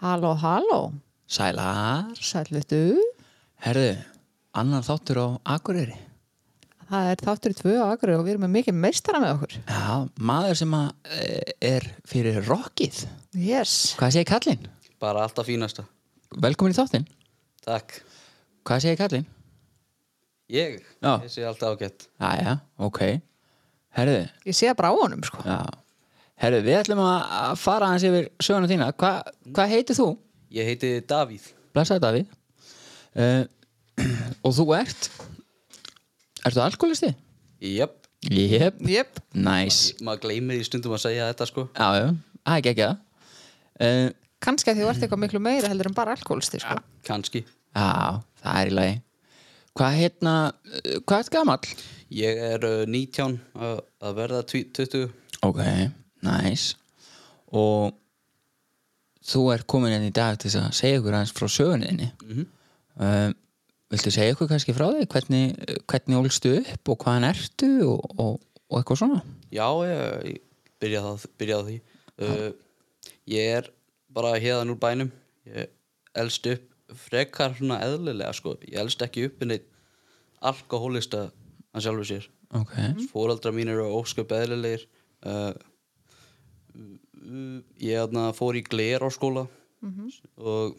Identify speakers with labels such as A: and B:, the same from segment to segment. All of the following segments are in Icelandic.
A: Halló, halló,
B: Sælar,
A: sælutu.
B: herðu, annar þáttur á Akureyri.
A: Það er þáttur í tvö á Akureyri og við erum með mikið meistara með okkur.
B: Já, maður sem að, eh, er fyrir rockið.
A: Yes.
B: Hvað segir kallinn?
C: Bara alltaf fínasta.
B: Velkomin í þáttinn.
C: Takk.
B: Hvað segir kallinn?
C: Ég?
B: Já.
C: Ég sé alltaf ágætt.
B: Jæja, ok. Herðu,
A: Ég sé það bara á honum, sko.
B: já. Herðu, við ætlum að að fara hans yfir söguna þína. Hva, hvað heitir þú?
C: Ég heiti Davíð.
B: Blessaði Davíð. Uh, og þú ert? Ertu alkoholisti?
C: Jöp.
B: Jep.
A: Jep.
B: Nice.
C: Maður gleymir í stundum að segja þetta sko.
B: Já, já, það er ekki það. Uh,
A: Kannski að því þú ert eitthvað miklu meira heldur en bara alkoholisti, sko.
C: Kanski.
B: Já, það er í lagi Hvað hérna, uh, hvað er gamall?
C: Ég er uh, 19 að, að verða tví- 20.
B: Ok, nice Og þú ert komin inn í dag til að segja ykkur aðeins frá sögunniðinni mm
C: Mhm.
B: Viltu segja ykkur kannski frá þig hvernig, hvernig ólstu upp og hvaðan ertu og, og, og eitthvað svona
C: Já, ég, ég byrja, það, byrja á því. Uh, ég er bara hérðan úr bænum. Ég elst upp frekar svona eðlilega sko. Ég elst ekki upp inn eitt alkohólista að sjálfur sér.
B: Ok,
C: fóraldra mín eru ósköp eðlilegir uh, uh, ég fór í gler á skóla og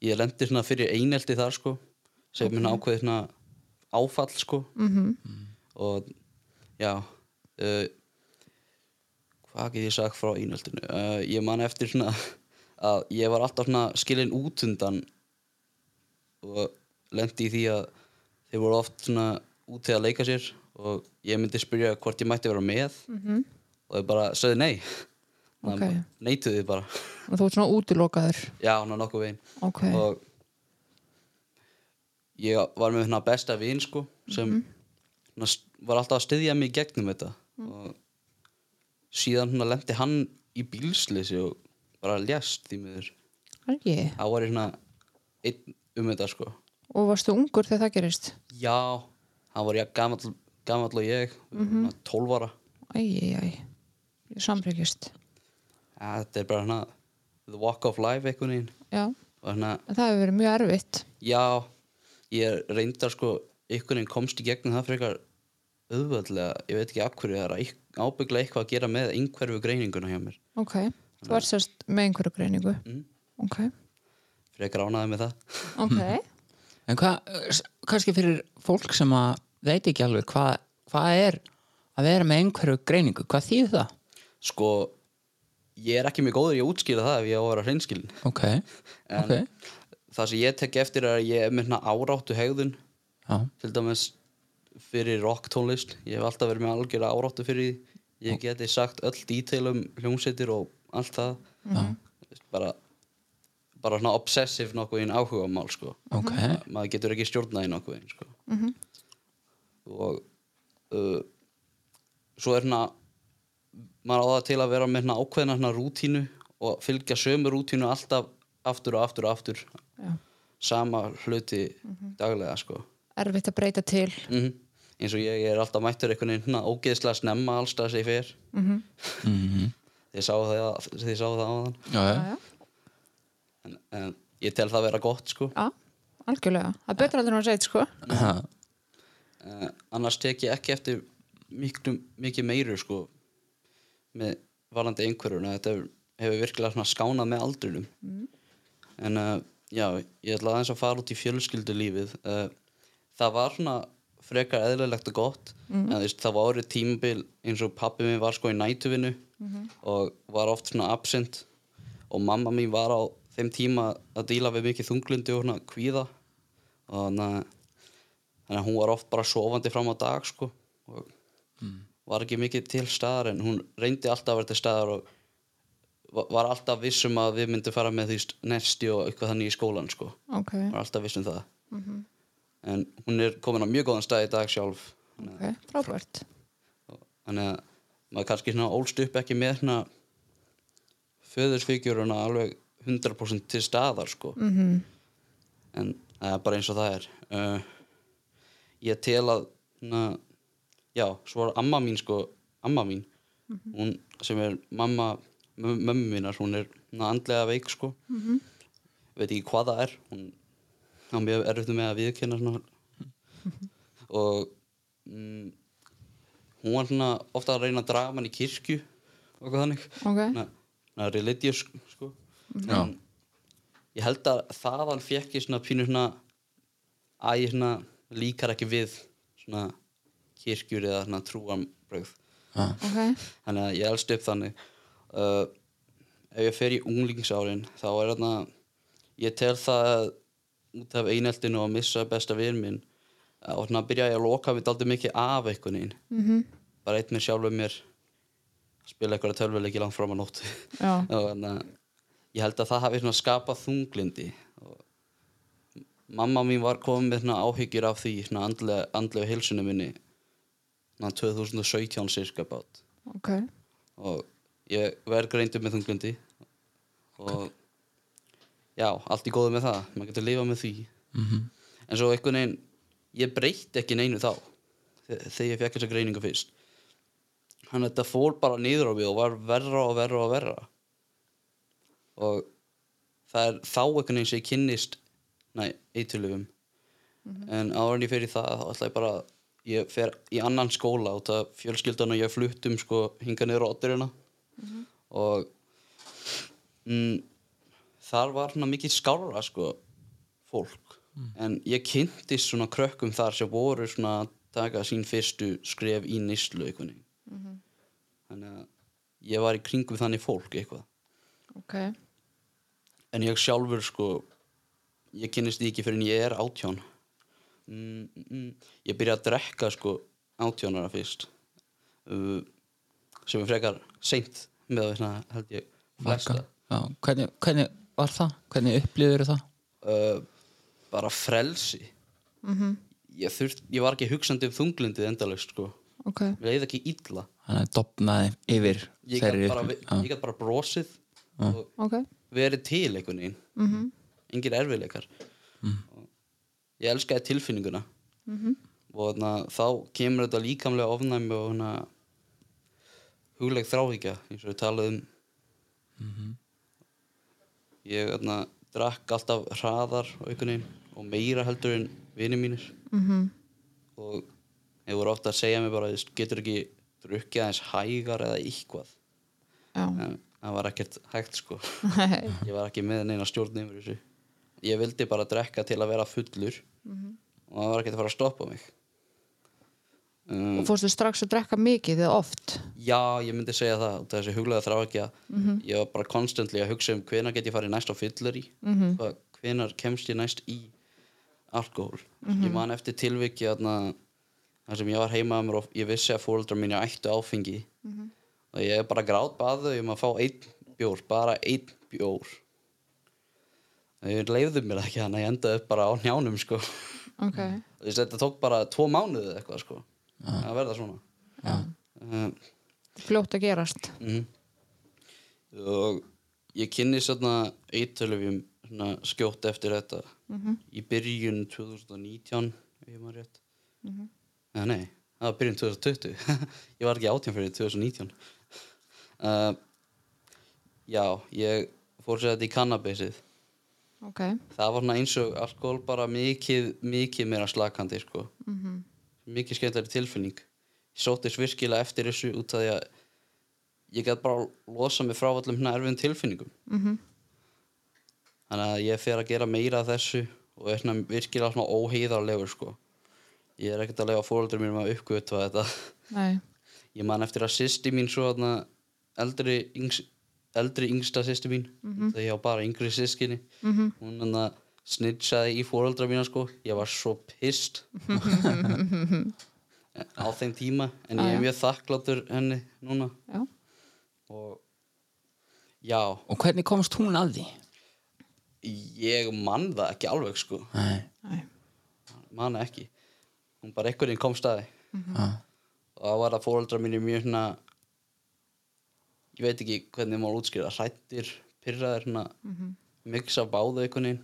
C: ég lendi fyrir einelti þar sko sem okay. ákveði áfall sko -hmm. og já uh, hvað get ég sagt frá eineltinu uh, ég man eftir svona að ég var alltaf skilin út undan og lendi í því að þeir voru oft út til að leika sér og ég myndi spyrja hvort ég mætti vera með -hmm. og þeir bara sögðu nei. Okay. neituðu bara
A: Og þú ert svona útilokaður.
C: já, hann var nokkuð veginn
A: Ok.
C: og ég var með hérna besta vin sko sem svona, st- var alltaf að styðja mig gegnum þetta og síðan hérna lendi hann í bílsleysi og bara lést því miður
A: Ekki.
C: þá var einn um þetta sko
A: Og varstu ungur þegar það gerist?
C: já, hann var ég gamall og ég mm -hmm. 12 ára
A: Æ, æ, æ. Ég samryggist.
C: ja, þetta er bara hérna the walk of life einhvern veginn
A: Já.
C: og hérna,
A: það hefur verið mjög erfitt.
C: já ég reyndar sko, einhvern veginn komst í gegnum það frekar auðvöldlega ég veit ekki af hverju það er ábygglega eitthvað að gera með einhverfu greininguna hjá mér
A: Ok. Þú ert sérst með einhverju greiningu.
C: Mm.
A: Ok.
C: frekar ánaði með það
A: Ok.
B: en hvað, kannski fyrir fólk sem að veit ekki alveg hvað, hvað er að vera með einhverju greiningu, hvað þýð það?
C: sko, ég er ekki mjög góður í að útskýra það ef ég á að vera hreinskilin
B: Ok,
C: en
B: ok,
C: það sem ég tek eftir er að ég er með hérna áráttu hegðun
B: já,
C: til dæmis fyrir rock tónlist. Ég hef alltaf verið með algjörða áráttu fyrir því. Ég geti sagt öll detail um hljómsveitir og allt það. Bara bara svona obsessive nokkuð inn áhuga mál sko.
B: ok,
C: Ma maður getur ekki stjórnað í nokkuð inn sko. og uh, svo er hérna maður á það til að vera með hérna ákveðna hérna rútínu og fylgja sömu rútínu alltaf aftur og aftur og aftur.
A: Já.
C: sama hluti daglega sko.
A: Erfitt að breyta til.
C: mm eins og ég, ég er alltaf mættur einhvern veginn hérna ógeðslega snemma allstað sem ég fer.
B: Mhm,
C: þið sáu það, þið sáu það á þann en, en ég tel það vera gott sko.
A: Já, algjörlega. Það er betra heldur en að segja, sko.
B: Ha,
C: uh, annars tek ég ekki eftir miklu, mikið meiru sko með valandi einhverjuna þetta hefur, virkilega skánað með aldrinum. En uh, já, ég ætla aðeins að fara út í fjölskyldu lífið uh, það var svona frekar eðlilegt og gott. En þú veist, það var árið tímabil eins og pappi minn var sko í nætuvinu og var oft svona absent. Og mamma mín var á þeim tíma að díla við mikið þunglundi og svona kvíða. Og þannig að hún var oft bara sofandi fram á dag sko. Og var ekki mikið til staðar en hún reyndi alltaf að vera til staðar og va- var alltaf vissum að við myndum fara með því st- nesti og eitthvað þannig í skólan sko.
A: Ok,
C: var alltaf vissum það. En hún er komin á mjög góðan stað í dag sjálf.
A: Ok, frábært.
C: þannig að maður kannski ólst upp ekki með svona föðursfíkjuruna alveg 100% til staðar sko.
A: Mm
C: en það er bara eins og það er. Uh, ég tel að na, já, svo var amma mín sko amma mín, hún sem er mamma mömmu mínar, hún er andlega veik sko. -hmm. veit ekki hvað það er hún á mjög erfitt með að viðkenna svona. Og mm, hún var svona ofta að reyna að draga mann í kirkju og eitthvað þannig.
A: Ok.
C: Svona- svona religious sko.
B: Já.
C: en ég held að þaðan fekk ég svona pínu svona að ég svona líkar ekki við svona kirkjur eða svona trúambrögð
A: ok,
C: þannig að ég elst upp þannig. Uh, ef ég fer í unglingsárin þá er þarna ég tel það út af eineltinu og að missa besta vin minn og svona byrja ég að loka við daldið mikið af einhvern veginn.
A: Mhm,
C: bara eitt með sjálfur mér spila eitthvað tölvuleiki langt fram á nóttu.
A: Já,
C: og þannig að ég held að það hafi skapað þunglindi og mamma mín var komin með áhyggjur af því andlega, andlega heilsunum minni 2017 cirka bát.
A: Ok,
C: og ég verð greindur með þunglindi og já, allt í góðu með það. Maður getur lifað með því.
B: Mhm.
C: en svo einhvern veginn ég breytti ekki neinu þá þe- þegar ég fekk þessa greiningu fyrst. Hann þetta fór bara niður á mig og var verra og verra og verra. Og það er þá einhvern veginn sem ég kynnist næ, eitulufum en áður en ég fer í það þá ætla ég bara ég fer í annan skóla út af fjölskyldan og ég fluttum sko hinga niður á otturina og mm, þar var svona mikið skárra sko fólk. En ég kynntist svona krökkum þar sem voru svona að taka sín fyrstu skref í nýslu einhvern veginn. Þannig að ég var í kringum þannig fólk eitthvað.
A: Ok,
C: en ég sjálfur sko ég kynnist því ekki fyrir en ég er átján mm, mm, ég byrja að drekka sko átjánara fyrst. Uh, sem er frekar seint með að veitna held ég flesta
B: Já, hvernig, hvernig var það? Hvernig upplýður það?
C: uh, bara frelsi. Ég, þurft, ég var ekki hugsandi um þunglindið endalaust sko.
A: Ok,
C: mér leiði ekki illa.
B: Þannig að dopnaði yfir
C: ég gæti bara, ég gat bara brosið og
A: ok,
C: verið til einhvern veginn.
A: Mhm,
C: engir erfiðleikar. Og ég elskaði tilfinninguna.
A: Mhm,
C: og þarna, þá kemur þetta líkamlega ofnæmi og hana, hugleg þráhyggja eins og við talaðum ég þarna, drakk alltaf hraðar veginn og meira heldur en vinir mínir.
A: Mhm,
C: og þeir voru ofta að segja mér bara "Þú veist, getur ekki drukkið aðeins hægar eða eitthvað?
A: Já,
C: en það var ekkert hægt sko.
A: Nei,
C: ég var ekki með neina stjórn yfir þessu ég vildi bara drekka til að vera fullur. Og það var ekkert að fara að stoppa mig. Um,
A: og fórstu strax að drekka mikið eða oft,
C: já, ég myndi segja það þessi huglega þrá ekki að ég var bara konstantli að hugsa um hvenar get ég farið næst á fyllir í
A: Mhm.
C: hvenar kemst ég næst í alkohól. Ég man eftir tilviki þarna þar sem ég var heima og ég vissi að fóreldrar mínu ættu áfengi. Og ég bara grátt baðu um að fá einn bjór, bara einn bjór ég leiði mér ekki hann að ég endaði upp bara á njánum sko.
A: Ok,
C: Þú veist, þetta tók bara tvo mánuði eða eitthvað sko að verða svona. Uh,
A: fljótt að gerast,
C: mhm. og ég kynni svona svona skjótt eftir þetta. Í byrjun 2019 ef ég maður rétt. Eða nei, það var byrjun 2020 ég var ekki átján fyrir 2019 uh, já, ég fór sér þetta í kannabisið
A: ok,
C: það var eins og alkohol bara mikið, mikið meira slakandi sko. -hmm. mikið skemmtari tilfinning ég sóttist virkilega eftir þessu út af því að ég gæti bara losa mig frá allum hérna erfiðum tilfinningum
A: mhm,
C: þannig að ég fer að gera meira af þessu og er svona virkilega svona óheiðarlegur sko. ég er ekkert að lega fóröldur mér að uppgötva þetta
A: nei,
C: ég man eftir að sýsti mín svo eldri, yngs, eldri yngsta sýsti mín. Þegar ég á bara yngri sískinni
A: mhm,
C: hún hann að snitsaði í fóreldra mína sko. Ég var svo pist á þeim tíma en ég er mjög þakkláttur henni núna.
A: Já,
C: og já,
B: Og hvernig komst hún að því?
C: ég man það ekki alveg sko.
B: Nei,
A: nei,
C: man það ekki. Hún bara einhvern veginn komst að því.
B: Já,
C: og það var að fóreldra mín mjög svona ég veit ekki hvernig maður útskýra hrættir, pyrraðir svona mix af báðu einhvern veginn.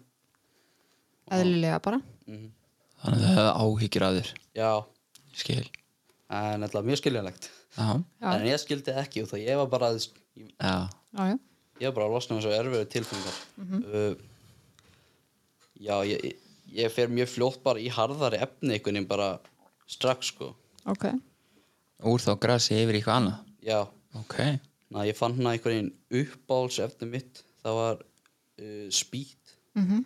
A: Eðlilega bara,
C: mm
B: þannig að það hefði áhyggjur af þér.
C: Já,
B: Skil.
C: En alltaf mjög skiljanlegt. En ég skildi ekki og það ég var bara ég,
B: já,
C: ég er bara að losna með svo erfiðu tilfinningar. Uh, já, ég, ég- fer mjög fljótt bara í harðari efni einhvern veginn bara strax sko.
A: Ok.
B: úr þá grasi yfir eitthvað annað?
C: Já,
B: ok,
C: na, ég fann hérna einhvern veginn uppáhalds efni mitt það var uh, speed
A: Mm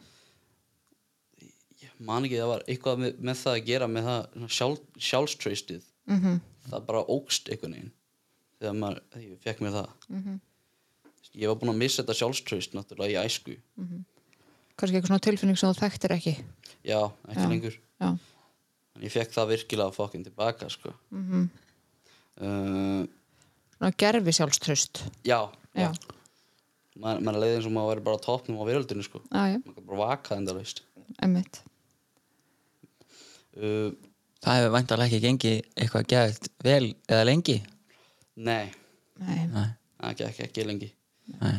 C: ég man ekki, það var eitthvað með, með það að gera með það sjálf, sjálfströystið
A: -hmm.
C: það bara ógst einhvern veginn þegar maður, ég fekk mér það ég var búinn að missa þetta sjálfströst náttúrulega í æsku
A: Kannski eitthvað svona tilfinning sem þú þekktir ekki.
C: já, ekki
A: Já.
C: lengur
A: Já.
C: en ég fekk það virkilega fokkin tilbaka sko.
A: Mm
C: uh,
A: gerfi sjálfströst.
C: já,
A: Já.
C: já. maður maður leiði eins og maður væri bara á toppnum á veröldinu sko.
A: Já, já.
C: maður kan bara vaka endalaust
A: Emmitt.
C: uh,
B: það hefur væntalega ekki gengið eitthvað gæðt vel eða lengi
C: nei,
A: Nei.
B: nei,
C: það gekk ekki lengi
B: nei,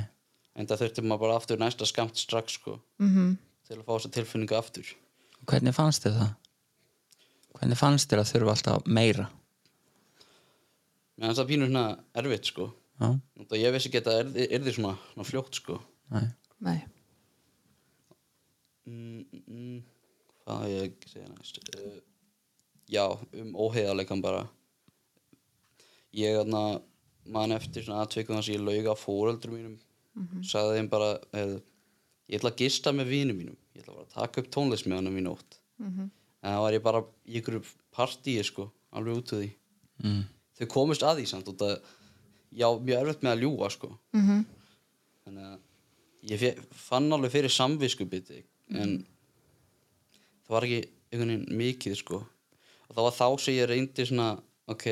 C: en það þurfti maður bara aftur næsta skamt strax sko,
A: Mm
C: til að fá þessa tilfinningu aftur
B: hvernig fannst þér það? hvernig fannst þér að þurfa alltaf meira?
C: Mér finnst það pínu svona erfitt sko.
B: já,
C: ég vissi ekki að það er, er því svona, svona fljótt sko.
B: nei,
A: Nei.
C: mm, mm, mm, hvað á ég að segja næst? Uh, já, um óheiðarleikan bara. Ég aðna man eftir svona aðtveikum þess að ég lauga fóreldur mínum. Sagði þeim bara eh, ég ætla að gista með vinum mínum. Ég ætla bara að taka upp tónlist með hann um í nótt. En það var ég bara í ykkur partíi sko, alveg út af því.
B: Mm.
C: Þau komist að því samt út að já, mjög erfitt með að ljúga sko.
A: Mm
C: þannig að ég fe- fann alveg fyrir samvisku biti en það var ekki einhvern veginn mikið sko. Og það var þá sem ég reyndi svona ok,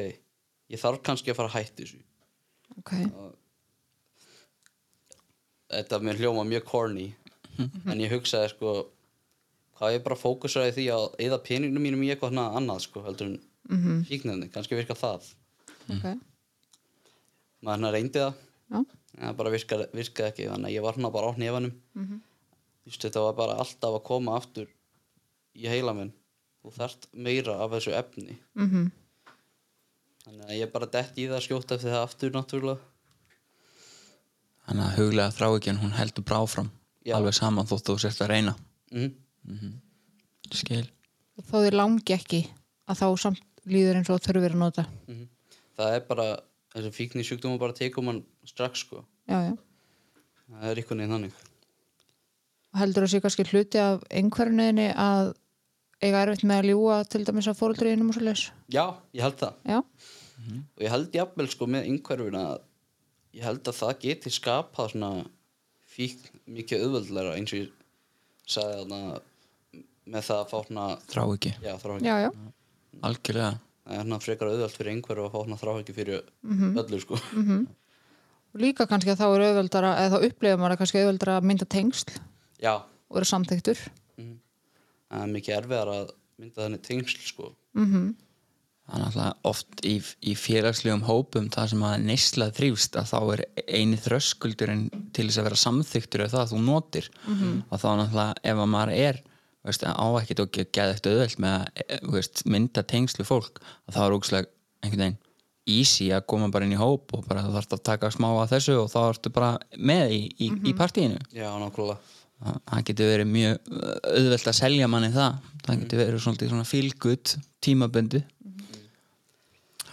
C: ég þarf kannski að fara að hætti þessu.
A: Ok.
C: þetta mér hljóma mjög corny en ég hugsaði sko hvað ég bara fókusaði því að eða peningnum mínum í eitthvað annað sko heldur en mm -hmm. fíknirni, kannski virka það
A: Ok.
C: maður hérna reyndi það
A: Já.
C: en það bara virkaði, virkaði ekki þannig að ég var hérna bara á hnefanum
A: Mhm.
C: Þú veist, þetta var bara alltaf að koma aftur í heila minn þú þarft meira af þessu efni
A: Mm
C: þannig að ég bara dett í það skjótt eftir það aftur náttúrulega
B: þannig að huglega þráikjan hún heldur bara áfram
C: Já.
B: alveg saman þótt þú sért að reyna
C: mm.
B: skil,
A: Þó þið langi ekki að þá samt líður eins og þurfir að nota.
C: Mhm. það er bara þessi fíkni sjúkdóma bara tekum hann strax sko
A: Já, já.
C: það er einhvern veginn þannig
A: Og heldur það sé kannski hluti af einhverjunniðinni að eiga erfitt með að ljúga til dæmis að fóruldriðinum og svo leis.
C: já, ég held það
A: Já.
C: og ég held jafnvel sko með einhverfuna að ég held að það geti skapað svona fíkn mikið auðveldlega eins og ég sagði þarna með það að fá svona
B: þrá ekki
C: já, þrá
A: Já, já.
B: algjörlega,
C: það er hérna frekar auðvelt fyrir einhverju að fá hérna þrá ekki fyrir öllu sko.
A: Og líka kannski að þá er auðveldara, eða þá upplifir maður að kannski auðveldara að mynda tengsl
C: já,
A: og vera samþyktur.
C: það er mikið erfiðar að mynda þannig tengsl sko.
A: Mm
B: það er náttúrulega oft í, í félagslegum hópum það sem að neysla þrýfst að þá er eini þröskuldurinn til þess að vera samþyktur er það að þú notir. Og þá náttúrulega ef að maður er veist, á ekkert og geða eftir auðvelt með að e, veist, mynda tengslu fólk að það er ógslag einhvern veginn easy að koma bara inn í hóp og bara þú þarfst að taka smá að þessu og þá ertu bara með í, í, í partíinu.
C: Já, nákvæmlega.
B: Það það getur verið mjög auðvelt að selja manni það. Það getur verið svolítið svona feel good tímaböndu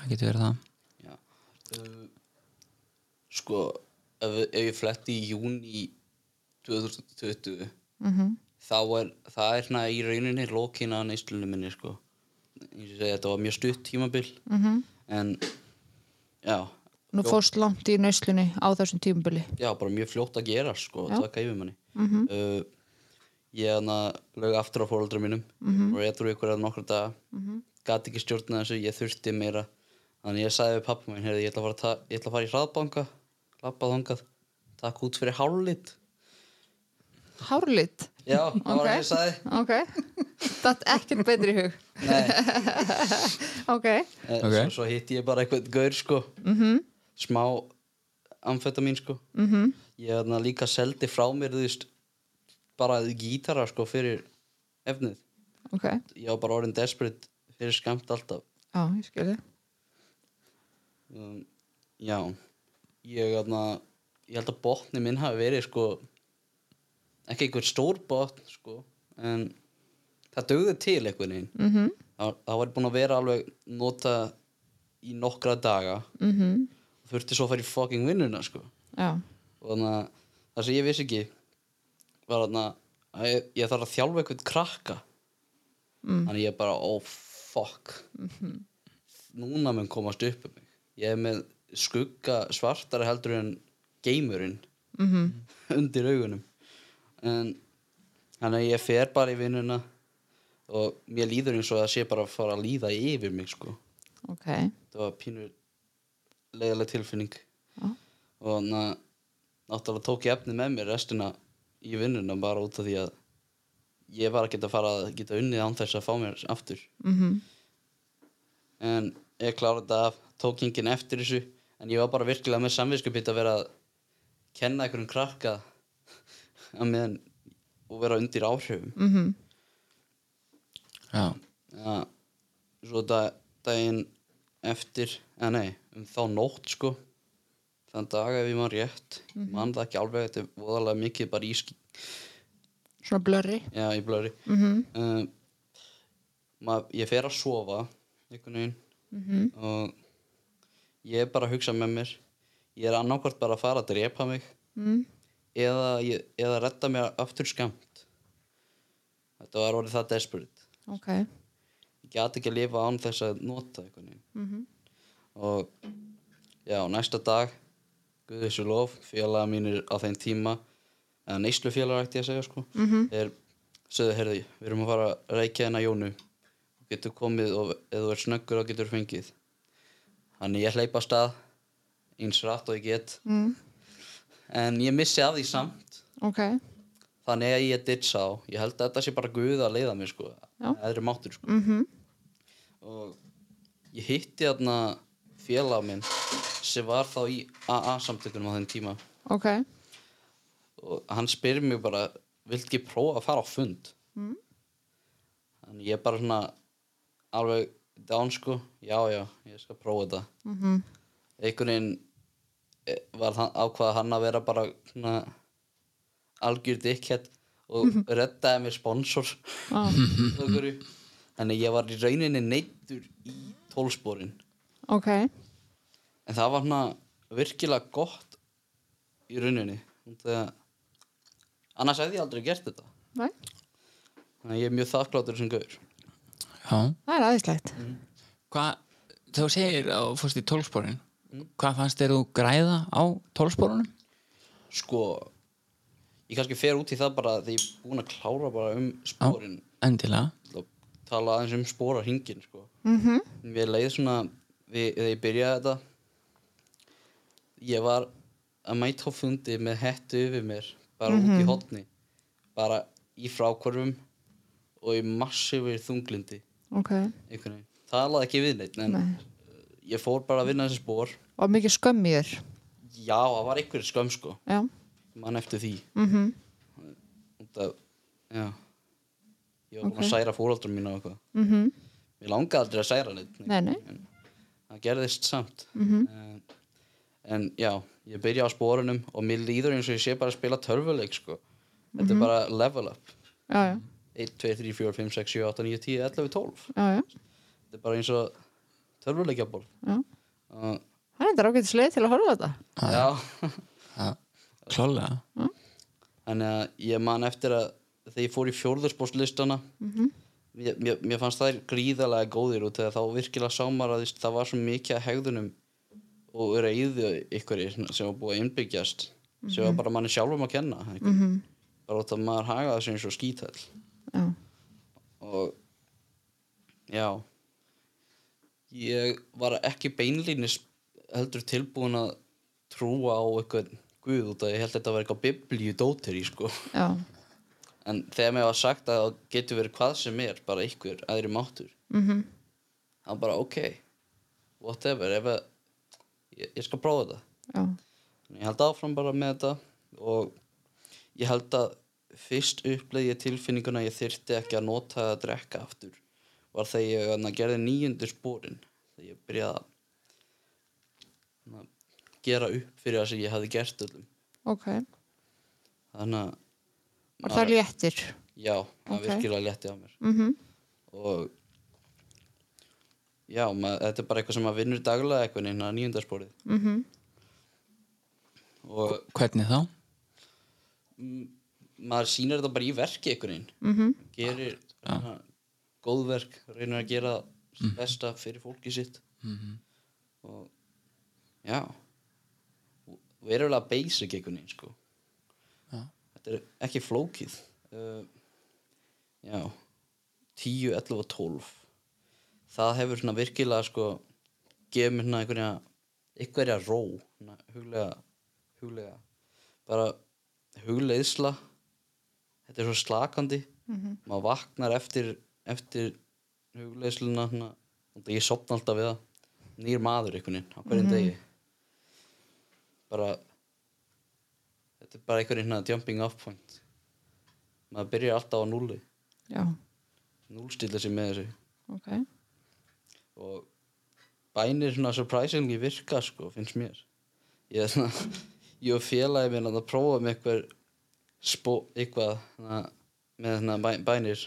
B: það getur verið það.
C: Já. Uh, sko ef, ef ég fletti í júni 2020 þá er það er hérna í rauninni lokina neyslunum minni sko. Ég segi þetta var mjög stutt tímabil. -hmm. en já.
A: Nú fórst langt í nöyslunni á þessum tímubili.
C: já, bara mjög fljótt að gera sko,
A: Já.
C: taka yfir manni. Uh, ég hana lög aftur á fóreldra mínum. Og ég trú ykkur að nokkra daga. Gati ekki stjórna þessu, ég þurfti meira. Þannig ég sagði við pappa minn ég, ætla að fara að ætla að fara í hraðbanka lappað þangað, takk út fyrir hálflit
A: Hárlit.
C: já, það var
A: Ok.
C: það ég sagði
A: Ok. Það er ekkert betri í hug.
C: Nei,
A: Ok.
C: eh,
B: Ok.
C: svo, svo hitti ég bara eitthvað gaur sko -hmm. smá amfetamin sko -hmm. ég hana, líka seldi frá mér þú veist bara gítara sko fyrir efnið
A: Ok.
C: ég var bara orðin desperate fyrir skamt alltaf
A: Já, ég skilði.
C: um, já ég aðna ég held að botni minn hafi verið sko ekki einhver stór botn sko en það dögði til einhvern veginn.
A: Mm -hmm.
C: það, það var búin að vera alveg nota í nokkra daga.
A: Mm
C: og þurfti svo að fara í fucking vinnuna sko. Og þannig að það sem ég vissi ekki var að ég, ég þarf að þjálfa eitthvað krakka.
A: Mm.
C: þannig ég bara oh fuck. Núna mun komast upp um mig. Ég er með skugga svartari heldur en geimurinn
A: mm
C: undir augunum en þannig að ég fer bara í vinnuna og mér líður eins og að sé bara að fara að líða yfir mig sko.
A: Ok.
C: Það var pínu leiðileg tilfinning.
A: Já.
C: og na, náttúrulega tók ég efni með mér restina í vinnuna bara út af því að ég var að geta fara að geta unnið án þess að fá mér aftur.
A: Mm
C: en ég kláði þetta af tók enginn eftir þessu en ég var bara virkilega með samvinskupitt að vera að kenna einhverjum krakka meðan og vera undir áhrifum.
A: -hmm.
B: já,
C: ja, svo dag, daginn eftir, eða nei um þá nótt sko. Þann dag ef ég man rétt. Mm man það ekki alveg, þetta er voðalega mikið bara í
A: Svona blurry
C: já, í blöri
A: mm -hmm.
C: um, mað, ég fer að sofa einhvern veginn.
A: Mhm.
C: og ég er bara að hugsa með mér ég er annarkvort bara að fara að drepa mig.
A: Mm.
C: Eða, ég, eða redda mér aftur skamt þetta var orðið það desperate.
A: Ok.
C: Ég gæti ekki að lifa án þess að nota
A: mm
C: og já, næsta dag Guðissu lof, félaga mínir á þeim tíma eða neyslu félaga ætti ég að segja sko
A: -hmm.
C: þeir sögðu, heyrði, við erum að fara að reykja hennar Jónu. Og getur komið og ef þú er snöggur og getur fengið. Þannig ég hleypa stað eins rætt og ég get.
A: Mm.
C: En ég missi af því samt.
A: Ok.
C: Þannig að ég ditsa á. Ég held að þetta sé bara Guð að leiða mig sko. Eðri máttur sko.
A: Mm
C: og ég hitti þarna félag minn sem var þá í AA samtökunum á þeim tíma.
A: Ok.
C: Og hann spyr mig bara vilt ekki prófa að fara á fund?
A: Mm.
C: þannig ég bara svona alveg down sko. Já já, ég skal prófa þetta.
A: Mm -hmm.
C: einhvern veginn var hann, ákvaða hann að vera bara svona algjör dickhead og reddaði mér sponsor
A: ah.
C: þannig ég var í rauninni neittur í tólsporin
A: Ok.
C: En það var svona virkilega gott í rauninni. Þegar annars hefði ég aldrei gert þetta.
A: Nei.
C: Þannig að ég er mjög þakkláttur sem gaur.
B: Já.
A: Það er aðeinslegt
B: hvað, þegar þú segir að þú fórst í tólsporin hvað fannst þér þú græða á tólsporunum?
C: sko ég kannski fer út í það bara því ég er búin að klára bara um sporin
B: endilega
C: tala aðeins um sporahringin sko.
A: mm -hmm.
C: við leið svona við, þegar ég byrjaði þetta ég var að mæta á fundi með hettu yfir mér bara út í hotni bara í frákvörfum og í massífur þunglindi
A: Ok
C: einhvern veginn, talaði ekki við neitt en
A: Nei.
C: ég fór bara að vinna þessi spór
A: Og mikið skömm í þér.
C: Já, það var einhverju skömm sko.
A: Já.
C: Ég man eftir því.
A: Mm
C: út af, já. Ég var búin
A: Ok.
C: að særa fóraldrum mína og eitthvað.
A: -hmm.
C: Mér langaði aldrei að særa neitt
A: Nei, nei.
C: En það gerðist samt.
A: Mhm.
C: en, en já, ég byrja á spórunum og mér líður eins og ég sé bara að spila törfuleik sko. þetta
A: Mhm.
C: er bara level up.
A: Já, já.
C: 1, 2, 3, 4, 5, 6, 7, 8, 9, 10, 11, 12
A: Já, já.
C: Þetta er bara eins og törfuleikjaból og
A: Það er þetta ágætt sleið til að horfa á þetta.
C: Já,
B: já, klálega
C: þannig að ég man eftir að þegar ég fór í fjórðurspórslistana
A: Mhm.
C: mér, mér, mér fannst þær gríðarlega góðir og þegar þá virkilega sá maður að þú veist, það var svo mikið að hegðunum og reyðu ykkur sem var búið að innbyggjast sem var bara manni sjálfum að kenna mm
A: Mhm.
C: bara út að maður hagaði þessu eins og skítall
A: Já.
C: Og já. Ég var ekki beinlínis heldur tilbúin að trúa á eitthvað guð út að ég held að þetta var eitthvað biblíu dóttir í sko.
A: Já.
C: En þegar mér var sagt að það getur verið hvað sem er bara ykkur aðri máttur
A: mm
C: þá bara ok whatever ef að, ég, ég skal prófa þetta.
A: Já.
C: Ég held áfram bara með þetta og ég held að fyrst uppleið ég tilfinninguna ég þyrfti ekki að nota að drekka aftur var þegar ég gerði nýjundur spórin þegar ég byrjaði að gera upp fyrir það sem ég hafði gert öllum
A: ok
C: þannig að
A: Var það léttir?
C: já, það
A: Ok.
C: virkilega létti á mér
A: Mm
C: og já, mað, þetta er bara eitthvað sem maður vinnur daglega eitthvað inn að nýjundarsporið
A: -hmm.
C: og
B: hvernig þá?
C: maður sýnir þetta bara í verki einhvern veginn
A: Mhm.
C: gerir ja. góðverk reynir að gera mm. besta fyrir fólki sitt
B: Mhm.
C: og já og verulega basic einhvern veginn sko.
B: Já.
C: þetta er ekki flókið. Uh, já. 10, 11 og 12 það hefur svona virkilega sko gefið mér svona einhverja einhverja ró svona huglega, huglega. Bara hugleiðsla. Þetta er svo slakandi. Maður vaknar eftir eftir hugleiðsluna svona, og ég sopna alltaf við það. Nýr maður einhvern veginn á hverjum degi bara þetta er bara einhvern veginn svona jumping off point. Maður byrjar alltaf á núli
A: Já,
C: núlstilla sig með þessu.
A: Ok.
C: Og bænir svona surprisingly virka sko, finnst mér. Ég er svona ég og félagi minn að prófa með eitthvað spó, eitthvað svona, með svona bæ, bænir.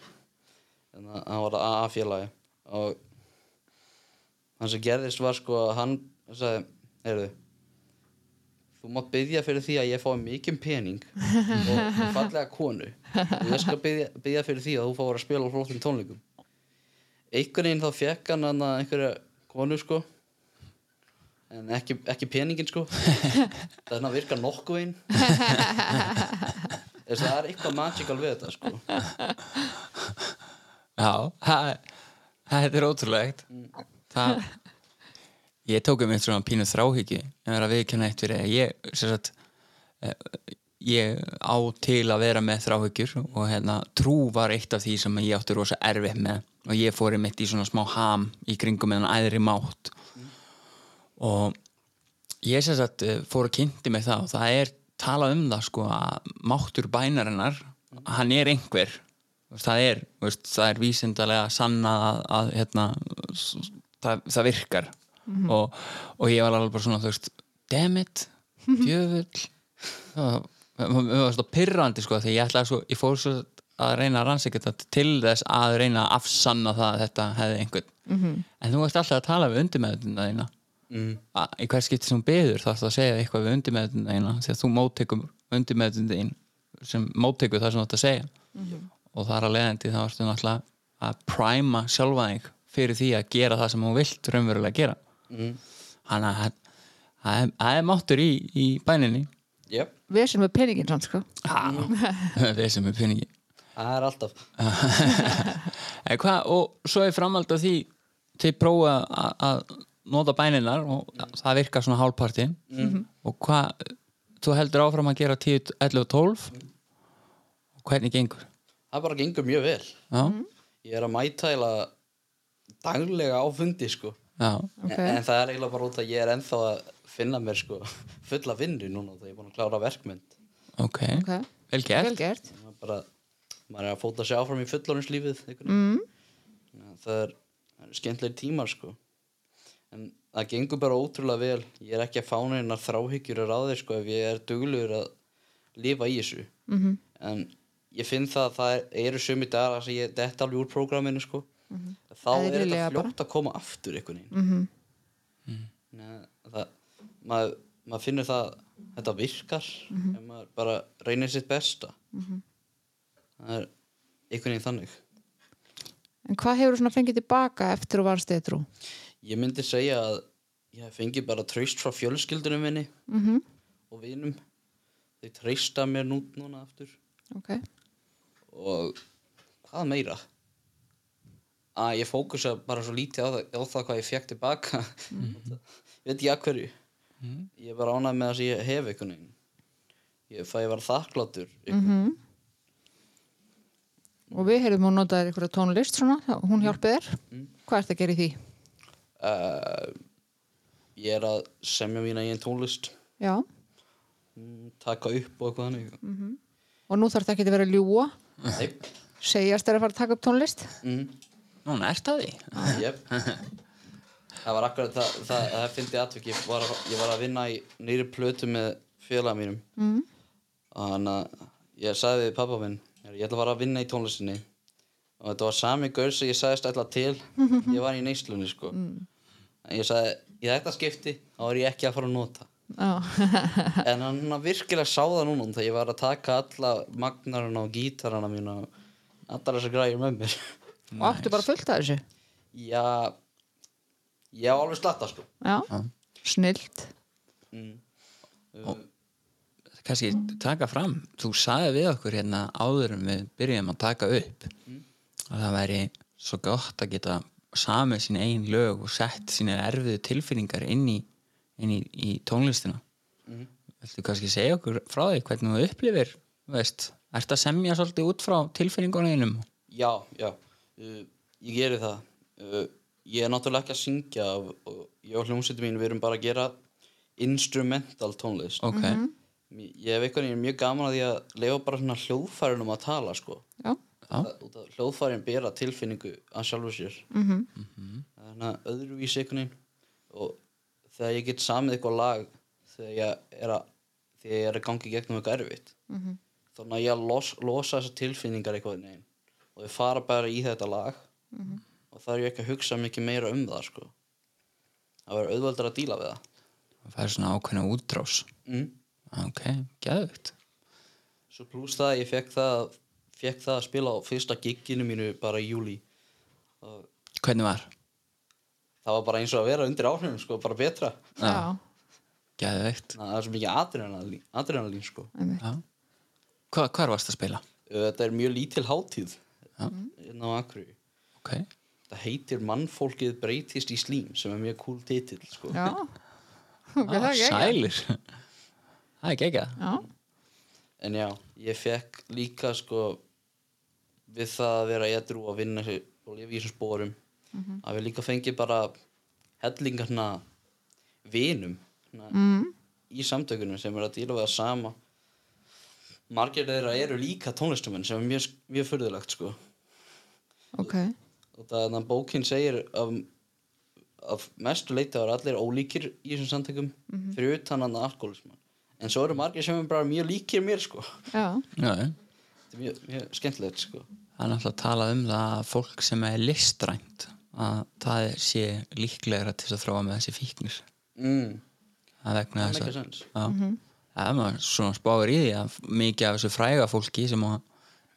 C: Þannig að hann var AA félagi. Og hann sem gerðist var sko að hann sagði, heyrðu þú mátt byggja fyrir því að ég fái mikinn pening og, fallega konu. Og ég skal byggja, fyrir því að þú fái að spila flottum tónleikum. Einhvern veginn þá fekk hann einhverja konu sko. En ekki, ekki peningin sko. Það svona að virka nokkuð einn það er eitthvað magical við þetta sko.
B: Já, það, þetta er ótrúlegt. Það ég tók um eitt svona pínu þráhyggju en vera að viðkenna eitt fyrir ég, sagt eh, ég á til að vera með þráhyggjur og hérna, trú var eitt af því sem ég átti rosa erfið með og ég fór í mitt í svona smá ham í kringum með hann æðri mátt. Og ég sem sagt eh, fór að kynnti mig það og það er talað um það sko að máttur bænarinnar hann er einhver. Það er, það er vísindalega sanna að, að hérna, það, það virkar og, og ég var alveg bara svona þú veist, damn it djöfull. Það það var svona pyrrandi sko því ég ætlaði svo, ég fór svo að reyna að rannsækja þetta til þess að reyna að afsanna það að þetta hefði einhvern. -hmm. en þú veist alltaf að tala við undirmeðutuna þína.
C: Mm.
B: í hver skipti sem beður þarf það að segja eitthvað við undirmeðutuna þína því að þú móttekum undirmeðutuna þín sem móttekur það sem þú ætti að segja. Og þar að leiðandi þá ertu náttúrulega að præma sjálfa þig fyrir því að gera það sem hún vilt raunverulega gera
C: Mm.
B: þannig að það- er- máttur í, í bæninni.
C: Yep.
A: Við sem er peningin samt sko.
B: Við sem er peningi
C: það er alltaf.
B: En hvað, og svo er framhald af því til prófa að- að nota bæninar og það virkar svona hálfparti og hvað þú heldur áfram að gera 10, 11 og 12 og hvernig gengur?
C: Það bara gengur mjög vel.
B: Já,
C: ég er að mæta eiginlega daglega á fundi sko
B: já,
A: Ok.
C: en, en það er eiginlega bara út að ég er ennþá að finna mér sko fulla vinnu núna þegar ég er búin að klára verkmynd.
B: Ok,
A: Ok,
B: vel gert.
A: Vel gert.
C: Bara maður er að fóta sig áfram í fullorðinslífið
A: mm.
C: mm. það er, það er skemmtilegir tímar sko. En það gengur bara ótrúlega vel. Ég er ekki að fána einar þráhyggjur að ráði sko ef ég er duglugur að lifa í þessu.
A: Mm
C: en ég finn það að það eru sömu dagar að ég detta alveg úr prógraminu sko þá er þetta fljótt að koma aftur einhvern veginn.
A: -hmm.
C: Nei, það, maður, maður finnur það þetta virkar ef maður bara reynir sitt besta. Það er einhvern veginn þannig.
A: En hvað hefur svona fengið tilbaka eftir að varst eitthrú?
C: ég myndi segja að ég fengi bara traust frá fjölskyldunum minni
A: Mm -hmm.
C: og vinum. Þau treysta mér nú, núna aftur.
A: Ok,
C: og hvað meira að ég fókusa bara svo lítið á það, á það hvað ég fekk tilbaka. Ég veit ekki að hverju. Ég er bara ánægð með sem ég hef veginn. Ég fæ að vera þakkláttur mm
A: og við heyrðum hún notaði einhverja tónlist svona, hún hjálpið þér. Hvað ertu að gera í því?
C: uh, ég er að semja mína eigin tónlist.
A: Já,
C: mm, taka upp og eitthvað þannig.
A: Og nú þarf það ekki að vera að ljúa segjast er að fara að taka upp tónlist?
C: Mm,
B: núna ert að því?
C: Yep. það var akkurat það, það, það fyndi atvik ég ég var að vinna í nýri plötu með félaga mínum. Mm. þannig að ég sagði við pappa minn ég ætla að fara að vinna í tónlistinni. Og þetta var sami gaur sem ég sagðist ætla til. Ég var í neyslunni sko. En ég sagði, í þetta skipti þá er ég ekki að fara að nota.
A: Já,
C: en hann virkilega sá það núna þegar ég var að taka alla magnarana og gítarana mína allar þessar græjur með mér
A: og áttu bara fullt af þessu?
C: Já ég á alveg slatta sko.
A: Já, snilt.
B: Kannski taka fram þú sagði við okkur hérna áður en við byrjum að taka upp að það væri svo gott að geta samið sín einn lög og sett sína erfiðu tilfinningar inn í, inn í, í tónlistina. Viltu kannski segja okkur frá því hvernig þú upplifir veist, ertu að semja svolítið út frá tilfinningunum
C: Já, já, uh, ég geri það. Uh, Ég er náttúrulega ekki að syngja og, og ég og hljómsveitin mín við erum bara að gera instrumental tónlist.
B: Ok,
C: Ég hef eitthvað mjög gaman að því að lefa bara svona hljóðfærinum að tala sko.
A: Já.
C: Það- Hljóðfærin bera tilfinningu að sjálfu sér. -hmm. Þannig að öðruvísi einhvern veginn. Og þegar ég get samið eitthvað lag þegar ég er að þegar ég er að gangi gegnum eitthvað erfitt -hmm. þannig að ég los, losa þessar tilfinningar eitthvað neginn og þau fara bara í þetta lag -hmm. og það er ég ekki að hugsa mikið meira um það sko það verður auðveldar að díla við það
B: það er svona ákveðna útrás
C: mm.
B: ok, geðvögt
C: svo pluss það að ég fekk það fekk það að spila á fyrsta gigginu mínu bara í júli og
B: hvernig var?
C: það var bara eins og að vera undir áhrifum sko, bara betra
A: já,
B: geðvögt
C: það er svo mikið adrenalín, adrenalín sko.
A: einmitt.
B: Já. Hva, hvar varst að spila?
C: þetta er mjög lítil hátíð hérna á Akureyri.
B: Ok,
C: það heitir mannfólkið breytist í slím sem er mjög cool titill sko.
A: já. Ok, það
B: ah,
A: er ekki
B: sælir. Það er geggjað.
A: Já,
C: en já, ég fekk líka sko við það að vera edru og vinna og lifa í þessum spórum að við líka fengið bara hellingarna vinum mm. í samtökunum sem er að díla við það sama. Margir þeirra eru líka tónlistumenn sem er mjög, mjög furðulegt sko
A: ok.
C: Og það að bókin segir að, að mestu leita var allir ólíkir í þessum samtökum fyrir utan hann alkoholisman en svo eru margir sem er bara mjög líkir mér sko.
A: Já,
B: Já, já.
C: þetta er mjög, mjög skemmtilegt sko.
B: Það er náttúrulega að tala um það að fólk sem er listrænt að það sé líklegra til að þróa með þessi fíknir.
C: Mm.
B: það er vegna þess að já, það er svona spáir í því að mikið af þessu fræga fólki sem að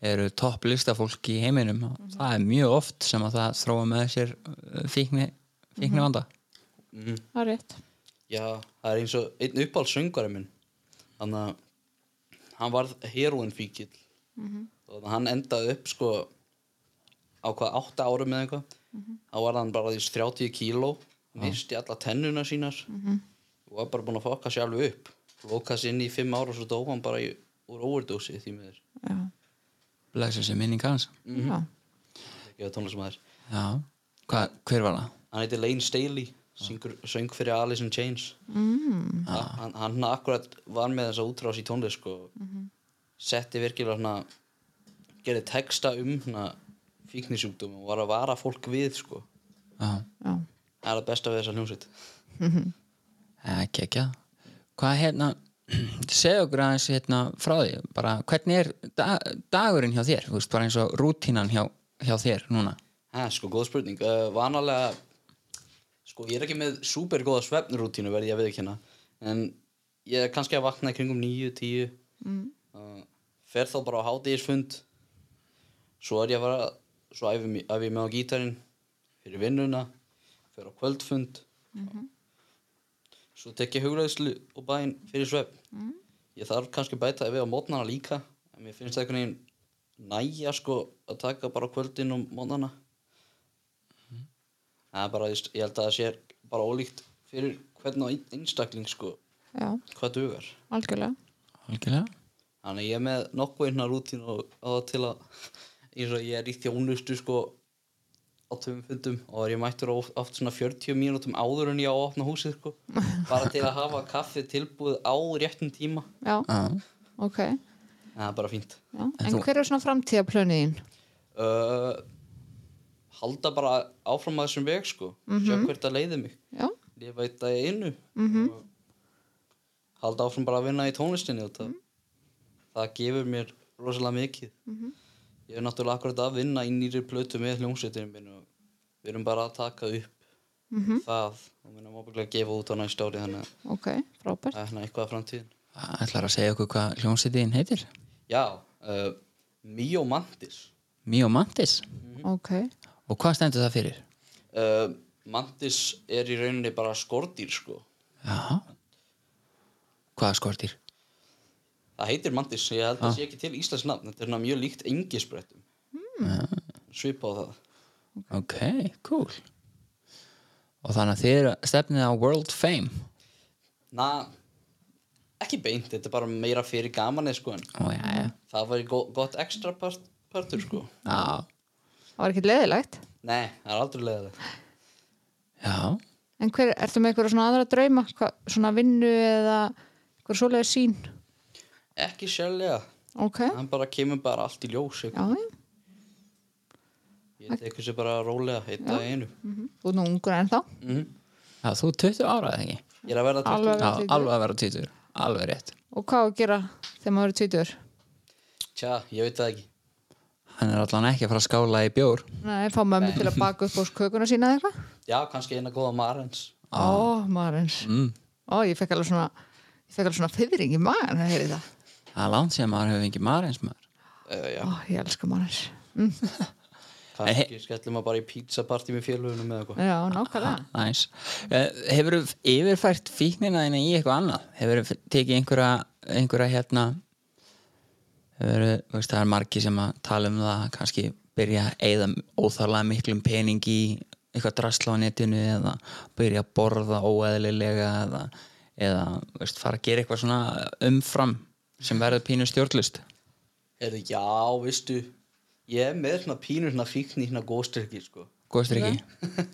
B: eru topp listafólki í heiminum. Það er mjög oft sem að það þróa með sér uh, fíkni, fíkni vanda
A: það er rétt.
C: Já, það er eins og einn uppáhald söngari minn. Þannig að hann varð heroin fíkil og hann endaði upp sko á hvað átta árum eða eitthvað. Þá var hann bara því 30 kíló misti alla tennuna sínar. Og var bara búinn að fokka sér alveg upp. Lókast inn í fimm ára og svo dó hann bara í, úr overdósi því miður.
A: Já,
B: blessa sér minning hans.
A: Já,
C: ekki að tónlismæður
B: já, Hva, hver var það?
C: hann heitir Lane Staley syngur, söng fyrir Alice in Chains. Mm. hann, hann akkurat var með þessa útrás í tónlist sko, setti virkilega svona gerði texta um fíknisjúkdum og var að vara fólk við sko.
B: Já,
A: já.
C: Það er það besta við þessa hljómsveit.
B: Ekki ekki. Hvað hérna segja okkur aðeins hérna frá því bara hvernig er da dagurinn hjá þér, þú veist, bara eins og rútínan hjá, hjá þér núna.
C: Ha, sko, góð spurning. Uh, vanalega sko, ég er ekki með super góða svefnrútínu verði ég að viðkynna en ég er kannski að vakna í kringum 9, 10 mm. uh, fer þá bara á hátíðisfund svo er ég að fara svo æfi mig- æfi ég með á gítarinn fyrir vinnuna fer á kvöldfund svo tek ég hugræðslu og bæinn fyrir svefn. Ég þarf kannski að bæta við á mótnana líka en mér finnst það einhvern veginn næja sko að taka bara kvöldin og mótnana það er bara, ég held að það sé bara ólíkt fyrir hvern og einn einstakling sko
A: Já,
C: hvað dugar.
A: Algjörlega.
B: Algjörlega.
C: Þannig ég er með nokkuð einna rútín og á það til að eins og ég er í þjónustu sko á töfum fundum og er ég mættur oft, svona 40 mínútum áður en ég á að opna húsið sko. Bara til að hafa kaffi tilbúið á réttum tíma.
A: Já,
B: Já,
A: ok. Já.
C: það er bara fínt.
A: En, hver er svona framtíðaplöniðin?
C: uh, halda bara áfram að þessum veg sko. Sjá hvert að leiði mig.
A: Já,
C: ég veit að einu.
A: Mhm.
C: og halda áfram bara að vinna í tónlistinni og það, það gefur mér rosalega mikið ég er náttúrulega akkurat að vinna í nýri plötu með hljómsveitinu minn og við erum bara að taka upp það og minna móbílega að gefa út á næst ári þannig að
A: ok, frábært.
C: það er hérna eitthvað að framtíðin.
B: Ætlar að segja okkur hvað hljómsveitin heitir?
C: Já, uh, Mio Mantis.
B: Mio Mantis?
A: Ok,
B: og hvað stendur það fyrir?
C: uh, Mantis er í rauninni bara skordýr sko.
B: Já Hvað skortir?
C: Það heitir Mantis, ég held að sé ekki til íslensk nafn þetta er mjög líkt engisbrettum. Mm. svipa á það.
B: Ok, cool. Og þannig að þið eru stefnið á World Fame?
C: Na, ekki beint, þetta er bara meira fyrir gamanið sko en
B: Ó, já, já.
C: það var go gott ekstra part, partur sko.
B: Já,
A: það var ekki leðilegt
C: nei, það er aldrei leiðilegt
B: já.
A: En hver, ertu með eitthvað svona aðra drauma? Hva, svona vinnu eða eitthvað svoleiði sín
C: ekki sérlega,
A: ok,
C: hann bara kemur bara allt í ljós
A: já, já.
C: Ég tekur sér bara rólega eitt að einu
A: þú er nú ungur en þá
C: mm
B: Já, þú er 20 ára eða ekki?
C: ég er að verða
A: Alveg.
C: 20
B: Já,
A: 20.
B: alveg að vera 20 Alveg rétt.
A: Og hvað að gera þegar maður er tvítur
C: tja, ég veit það ekki.
B: Hann er allan ekki að fara að skála í bjór.
A: Nei, fá mömmu til að baka upp á kökuna sína eða eitthvað?
C: Já, kannski eina góða marens
A: ó, maður eins
B: mm.
A: ó, ég fekk alveg svona ég fekk alveg svona fyrring í maður að heyri það
B: Það er langt sem maður hefur fengið maður eins maður.
C: Uh,
A: ó, ég elska maður eins. Mm.
C: kannski skellum maður bara í pizzapartí með félögunum eða eitthvað.
A: Já, nákvæmlega.
B: Næs uh, Hefur þú yfirfært fíknina þína í eitthvað annað? Hefur þú tekið einhverja, einhverja hérna hefur, veist, það er margi sem að tala um það kannski byrja að eyða óþarlega miklum pening í eitthvað drasla á netinu eða byrja að borða óeðlilega eða, eða veist, fara að gera eitthvað svona umfram sem verður pínu stjórnlust
C: Heyrðu, já, veistu ég er með svona pínur svona fíkn í svona góðstyrki sko.
B: Góðstur ekki?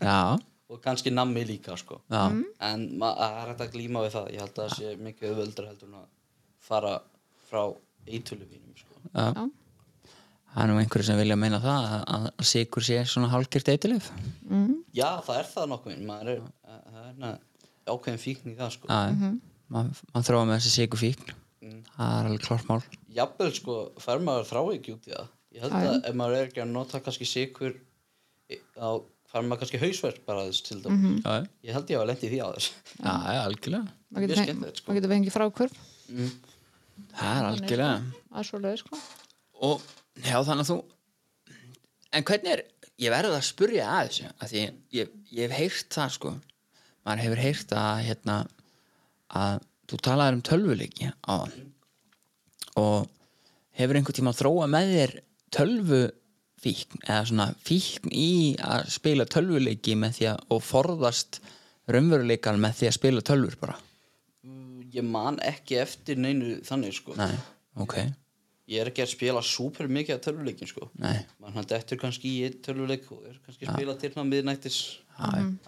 B: Já,
C: og kannski nammi líka sko.
B: Já,
C: en ma- það er hægt að glíma við það. Ég held að það sé mikið auðvöldra heldur en að fara frá eituluvínum sko.
B: já.
A: Já.
B: Það er nú einhverju sem vilja meina það að, að sigur sé svona hálfgjört eitilif
C: já, það er það nokkuð. Maður er, er na, ákveðin fíkn í það sko.
B: Já, mm -hmm. maður þróa með þessi sigur fíkn það er alveg klart mál.
C: Jafnvel sko, fær maður þrá ekki út í það ég held að ef maður er ekki að nota kannski sikur þá fær maður kannski hausverk bara þess til dæmis
B: Já, já,
C: ég held ég að lendi því á þess.
B: Já, algjörlega.
A: Maður getur
C: skemmtilegt, sko.
A: frákvörf
B: Það er algjörlega.
A: að svo leið sko.
B: Og já þannig að þú en hvernig er, ég verður að spurja að þessu að því ég, ég hef heyrt það sko. Maður hefur heyrt að hérna að þú talaðir um tölvuleiki á og hefur einhvern tíma þróa með þér tölvu fíkn eða svona fíkn í að spila tölvuleiki með því að og forðast raunveruleikan með því að spila tölvur bara?
C: Ég man ekki eftir neinu þannig sko.
B: Nei, ok,
C: ég er ekki að spila super mikið af tölvuleikin sko.
B: Nei.
C: Mann hann dettur kannski í einn tölvuleik og er kannski að spila til hann miðnættis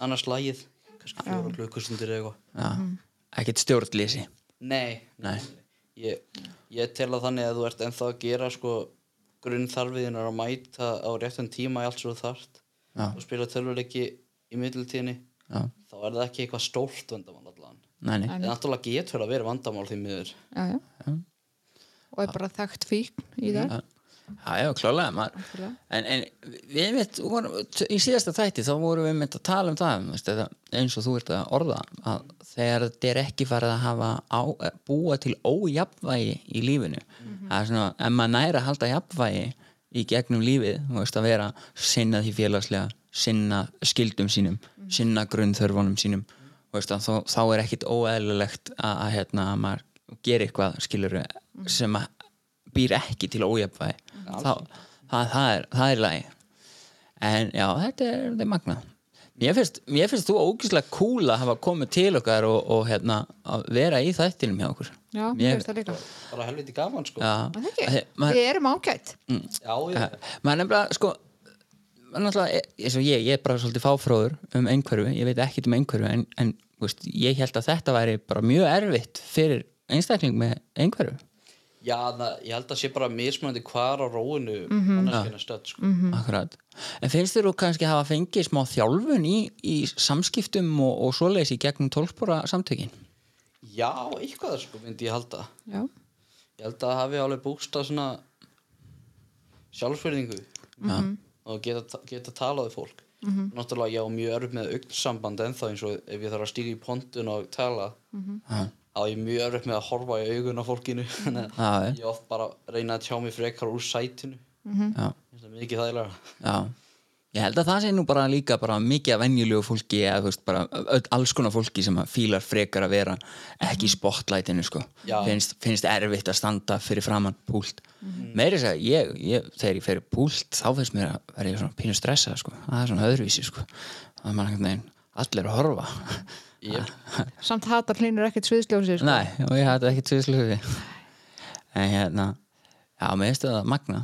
C: annars lagið kannski fjóra klukkustundir eða eitthvað.
B: Já, ekkert stjórnlýsi
C: nei,
B: Nei.
C: Ég, ég tel að þannig að þú ert ennþá að gera sko grunnþarfiðin að mæta á réttan tíma í allt svo þú þarft
B: Já.
C: og spila tölvuleiki í middiltíðinni
B: já,
C: þá er það ekki eitthvað stórt vandamál allan.
B: Nei, nei,
C: en náttúrulega getur að vera vandamál því miður.
A: Já, já. og er bara þekkt fíkn í það
B: já, já, klálega maður. En, en við vorum, í síðasta þætti þá vorum við mynd að tala um það veist, þetta, eins og þú ert að orða að þegar þetta er ekki farið að hafa á, búa til ójafnvægi í lífinu. Það er svona, ef maður næra að halda jafnvægi í gegnum lífið þú veist að vera sinna því félagslega sinna skildum sínum sinna grunnþörfunum sínum þú veist, að, þá, þá er ekkit óeðlilegt að, að, hérna, að maður gera eitthvað skilur sem að býr ekki til ójafnvægi þá, það, það, er, það er lagi. En já, þetta er, þetta er magna mér finnst, mér finnst þú ógíslega cool að hafa komið til okkar og, og hérna, að vera í þættinum hjá okkur.
A: Já, mér finnst það líka.
C: Bara helviti gaman sko.
B: Já,
A: við erum ágætt
C: já, já.
B: maður nefnilega sko og ég, ég er bara svolítið fáfróður um einhverfu, ég veit ekkit um einhverfu en, en veist, ég held að þetta væri bara mjög erfitt fyrir einstakling með einhverfu
C: já það, ég held að sé bara mismunandi hvar á róinu
A: Mhm.
C: mm annars finna stödd sko.
B: Akkurat. En finnst þér þú kannski hafa fengið smá þjálfun í, í samskiptum og, og svoleiðis í gegnum tólspóra samtökin?
C: Já, eitthvað sko myndi ég halda.
A: Já,
C: Ég held að það hafi alveg bústa svona sjálfsverðingu og geta, geta talað við fólk. Náttúrulega ég á mjög örf með augnsamband ennþá eins og ef ég þarf að stíga í pontun og tala.
B: Já,
C: þá er ég mjög örf með að horfa í augun á fólkinu. Þannig að ég oft bara reyna að tjá mig frekar úr sætinu.
B: Já,
C: Það er mikið þægilega
B: já. Ég held að það sé nú bara líka bara mikið af venjulegu fólki eða veist bara öll, alls konar fólki sem að fílar frekar að vera ekki í spotlightinu sko. Finnst, finnst erfitt að standa fyrir framann púlt. Meiri þess að ég, ég þegar ég fer í púlt þá finnst mér að vera ég svona pínu stressað sko. Það er svona öðruvísi sko. Það er maður einhvern veginn allir að horfa
C: Yep.
A: samt hatar hlínur ekkert sviðsljósi sko.
B: Nei, og ég hætti ekki tvisluði en hérna já, mér finnst það magna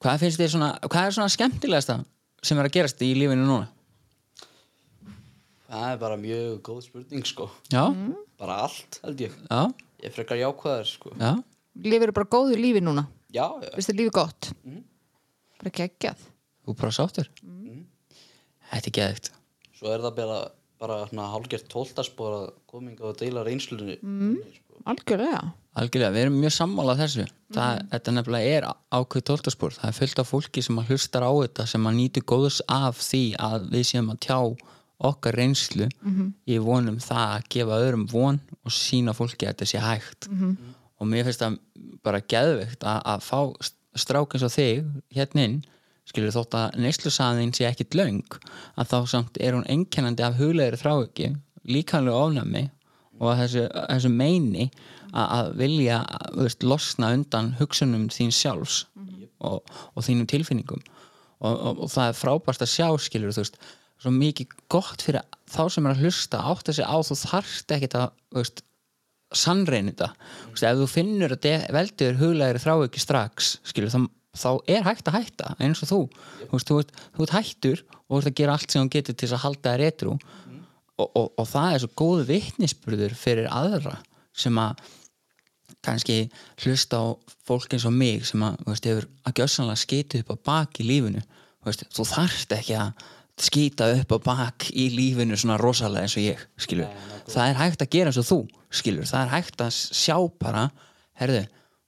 B: hvað finnst þér svona hvað er svona skemmtilegasta sem er að gerast í lífinu núna?
C: Það er bara mjög góð spurning sko.
B: Já,
C: bara allt held ég.
B: Já,
C: Ég er frekar jákvæðar sko.
B: Já.
A: Lifir bara góðu lífi núna?
C: Já, já,
A: Vist þið lífi gott? Bara geggjað.
B: Þú er bara sáttur? Þetta er geðvikt
C: svo er það bara, bara svona hálfgert tóltaspor að kominga og deila reynslunni. Mm. sko.
A: Algjörlega.
B: Algjörlega, við erum mjög sammála þessu. Það, Þetta nefnilega er ákveð tóltaspor það er fullt af fólki sem að hlustar á þetta sem að nýtu góðs af því að við séum að tjá okkar reynslu í vonum það að gefa öðrum von og sína fólki að þetta sé hægt. Og mér finnst það bara geðveikt að, að fá strák eins og þig hérna inn skilur þótt að neyslusaðin sé ekkit löng að þá samt er hún einkennandi af huglegri þráiki líkanlega ofnæmi og þessu, þessu meini að, að vilja veist, losna undan hugsunum þín sjálfs og, og þínum tilfinningum og, og, og það er frábært að sjá skilur þú veist, svo mikið gott fyrir þá sem er að hlusta átt að segja á þú þarft ekkit að veist, sannrein þetta mm. ef þú finnur að veldur huglegri þrá ekki strax skilur, þá, þá er hægt að hætta eins og þú. Þú, veist, þú, ert, þú ert hættur og þú ert að gera allt sem þú getur til að halda þér etru og, og, og það er svo góð vitnisspurður fyrir aðra sem að kannski hlusta á fólk eins og mig sem að, þú veist, hefur að gjössanlega skita upp á bak í lífinu. Þú, veist, þú þarft ekki að skýta upp á bak í lífinu svona rosalega eins og ég, skilur það er hægt að gera eins og þú, skilur það er hægt að sjá bara herðu,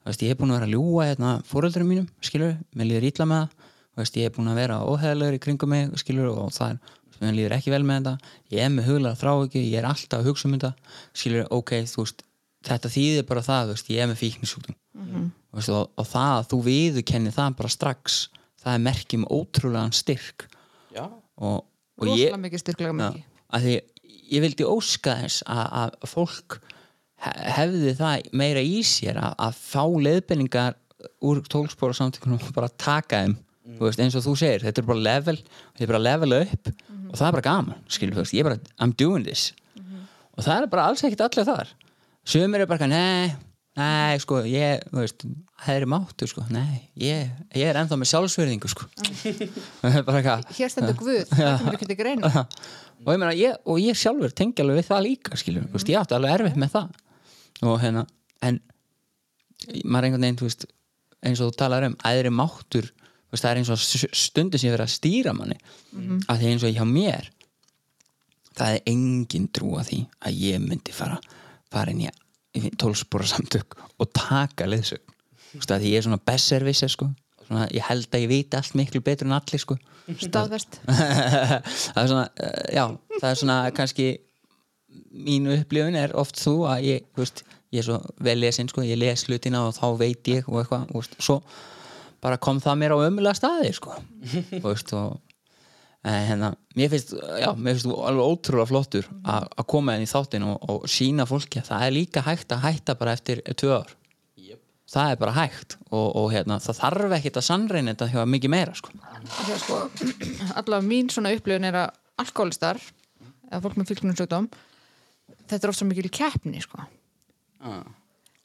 B: veist, ég hef búin að vera að ljúga hérna fóröldurum mínum, skilur, mér líður ítla með það. Veist, ég hef búin að vera óheðalegur í kringum mig, skilur, og það er mér líður ekki vel með þetta, ég er með huglega þrá ekki, ég er alltaf að hugsa um þetta skilur, ok, þú veist, þetta þýðir bara það, veist, ég er með fíknisútum mm -hmm. og, og það að þú viðurkenni það bara strax, það er merkjum ótrúlegan styrk.
C: Já,
B: og, og ég,
A: Rosalega mikið styrklega mikið
B: að því ég vildi óska þess að, að fólk hefði það meira í sér að, að fá leiðbenningar úr tólspóra samtökunum og bara taka þeim þú veist, eins og þú segir, þetta er bara level þetta er bara level upp og það er bara gaman skilur, þú veist, ég er bara, I'm doing this. Og það er bara alls ekkert allir þar. Sumir er bara, nei nei, sko, ég, þú veist það er máttur, sko, nei, ég, ég er ennþá með sjálfsverðingu, sko. Er bara eitthvað
A: Hér stendur Guð, það kemur ekki til greina.
B: Og ég, meina, ég, og ég sjálfur tengi alveg við það líka skilur, mm. ég átti alveg erfitt með það og hérna en maður einhvern veginn, þú veist eins og þú talar um, æðri máttur veist, það er eins og stundu sem ég verið að stýra manni. Mm. að því eins og hjá mér það er engin trú að því að ég myndi fara fara inn í, tólspóra samtök og taka þú veist, að því ég er svona besservisser sko. Svona, ég held að ég viti allt miklu betur en allir sko.
A: Staðvest
B: það er svona, uh, já, það er svona kannski mínu upplifun er oft þú að ég, þú veist, ég er svo vel lesin, sko, ég les hlutina og þá veit ég og eitthvað, veist, svo bara kom það mér á ömulega staði, sko þú veist, og hérna, mér finnst, já, mér finnst þú alveg ótrúlega flottur að að koma inn í þáttin og, og sína fólki að það er líka hægt að hætta bara eftir tvö ár
C: Jep.
B: það er bara hægt og, og hérna, það þarf ekkit að sannreina þetta hjá mikið meira, sko
A: sko, allavega mín svona upplifun er að alkoholistar eða fólk með fylgnunsjókdóm þetta er oft svo mikil keppni sko.
C: Ah.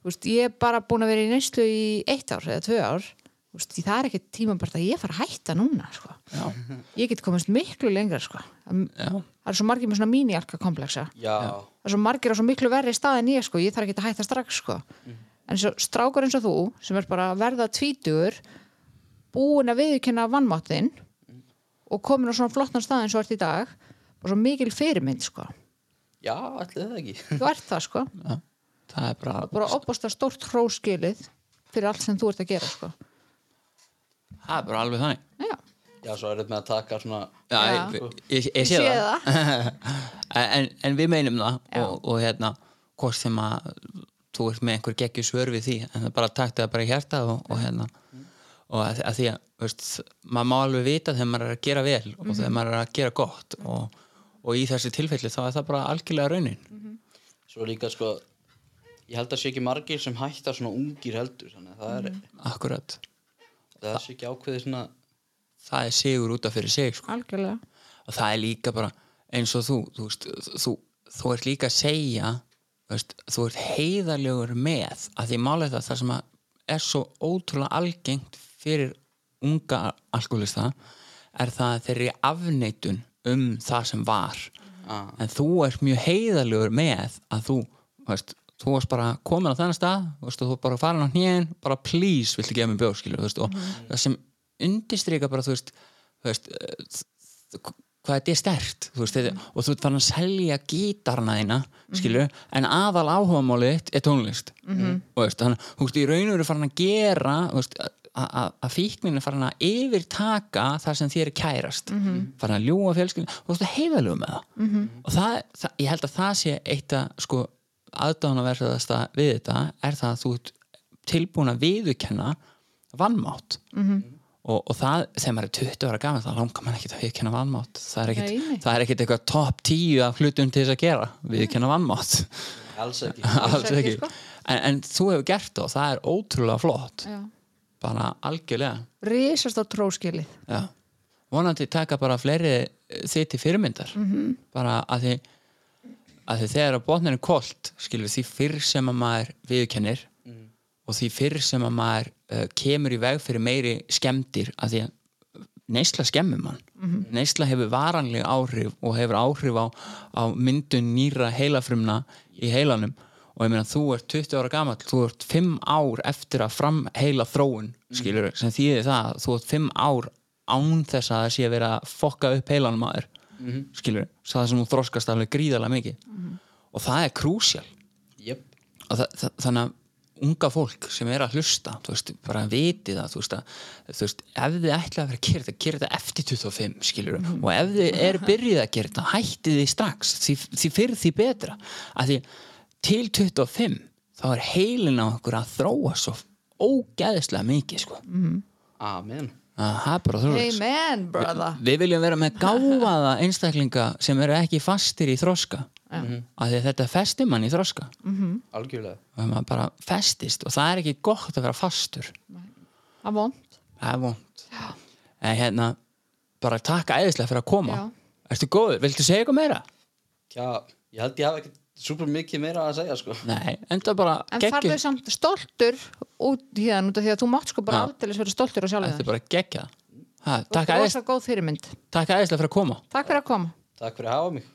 A: Veist, ég er bara búin að vera í neyslu í eitt ár eða tvö ár veist, það er ekki tímabært að ég fara að hætta núna sko. ég get komast miklu lengra sko. það er svo margir með svona mini-alka kompleksa
C: Já,
A: það er svo margir á svo miklu verri stað en ég sko. ég þarf ekki að hætta strax sko. en svo strákur eins og þú sem er bara verða tvítugur búin að viðurkenna vannmáttin og komin á svona flottan stað eins og ert í dag og svo mikil fyrirmynd sko.
C: Já, ætli það ekki
A: þú ert það sko
B: Já, það er bara,
A: bara opast stórt hróskilið fyrir allt sem þú ert að gera sko.
B: Það er bara alveg þannig.
A: Já,
C: Já, svo er þetta með að taka svona
B: Já,
A: Já.
B: ég, ég, ég,
A: ég
B: sé
A: sé
B: það,
A: það.
B: En, en við meinum það og, og hérna hvort sem að þú ert með einhver geggjur svör við því en það bara takti það bara í hjarta og, og hérna. Og að, að því að veist, maður má alveg vita þegar maður er að gera vel og þegar maður er að gera gott og, og í þessi tilfelli þá er það bara algjörlega raunin.
C: Svo líka sko Ég held að sé ekki margir sem hætta svona ungir heldur Þannig að það er,
B: akkurat,
C: það er sé ekki ákveðið svona
B: það er sigur út af fyrir sig sko.
A: algjörlega.
B: Og það er líka bara eins og þú þú, veist, þú, þú ert líka að segja þú, veist, þú ert heiðarlegur með að því málið það það sem að er svo ótrúlega algengt fyrir unga alkoholista er það að þeir eru í afneitun um það sem var.
C: Ah,
B: en þú ert mjög heiðarlegur með að þú þú veist, þú varst bara komin á þennan stað veist, þú bara farin á hnén bara please, viltu gefa mér bjór skilur, veist, og það sem undirstrika bara þú veist, þú veist eh, hvað þetta er stert veist, þetta, og þú ert farin að selja gítarna þína skilur, en aðal áhugamálið er tónlist -hmm. og þannig, þú veist, í raun og veru farin að gera þú veist, að- að að er farin að yfirtaka það sem þér er kærast -hmm. farin að ljúga fjölskyldin og þú veist, heiðalegu með það -hmm. og það, það, ég held að það sé eitt að sko aðdánaverðasta við þetta er það að þú ert tilbúin að viðurkenna vannmátt -hmm. og, og það, þegar maður er 20 ára gaman þá langar maður ekkert að viðurkenna vannmátt það er ekkert, er eitthvað top 10 af hlutum til þess að gera, viðurkenna vannmátt
C: Alls ekki.
B: Alls
A: ekki, sko.
B: en, en þú hefur gert það og það er ótrúlega flott.
A: Já.
B: bara algjörlega.
A: Risast á tróskilið
B: Já. vonandi taka bara fleiri þið til fyrirmyndar. -hmm. bara að því að því þegar að botnin er kolt skilur því fyrr sem að maður viðkennir og því fyrr sem að maður uh, kemur í veg fyrir meiri skemmtir að því að neysla skemmur mann. Neysla hefur varanleg áhrif og hefur áhrif á, á myndun nýra heilafrumna í heilanum. Og ég meina þú ert 20 ára gamall þú ert 5 ár eftir að framheila þróun skilur sem þýðir það að þú ert 5 ár án þess að það sé að vera að fokka upp heilanum aður mm skilur, það sem þú þroskast alveg gríðarlega mikið. Og það er krúsjál.
C: Jep,
B: og það, það, þannig að unga fólk sem er að hlusta þú veist, bara viti það veist, að, veist, ef þið ætla að vera að gera þetta gera þetta eftir 25 skilur og ef þið er byrjuð að gera þetta hætti þið strax, því, því fyrir því betra. Að því til 25 þá er heilin á okkur að þróa svo ógeðislega mikið sko.
C: amen
B: það er bara
A: amen brother.
B: Við viljum vera með gáfaða einstaklinga sem eru ekki fastir í þroska.
A: Já.
B: að því að þetta festir mann í þroska.
C: Algjörlega.
B: Og maður bara festist og það er ekki gott að vera fastur.
A: Það er vond
B: það er vond en hérna, bara takk æðislega fyrir að koma.
A: Já.
B: ertu góður, viltu segja eitthvað meira?
C: Já, ég held ég hafa ekki super mikið meira að segja sko.
B: Nei, enda bara
A: en farðu samt stoltur út hérna út af því að þú mátt sko bara
B: Já.
A: aldeilis vera stoltur á sjálfum
B: þetta er bara geggja ha,
A: Þú
B: takk,
A: fyrirmynd.
B: takk æðislega fyrir að koma.
A: Takk fyrir að koma.
C: Takk fyrir að hafa mig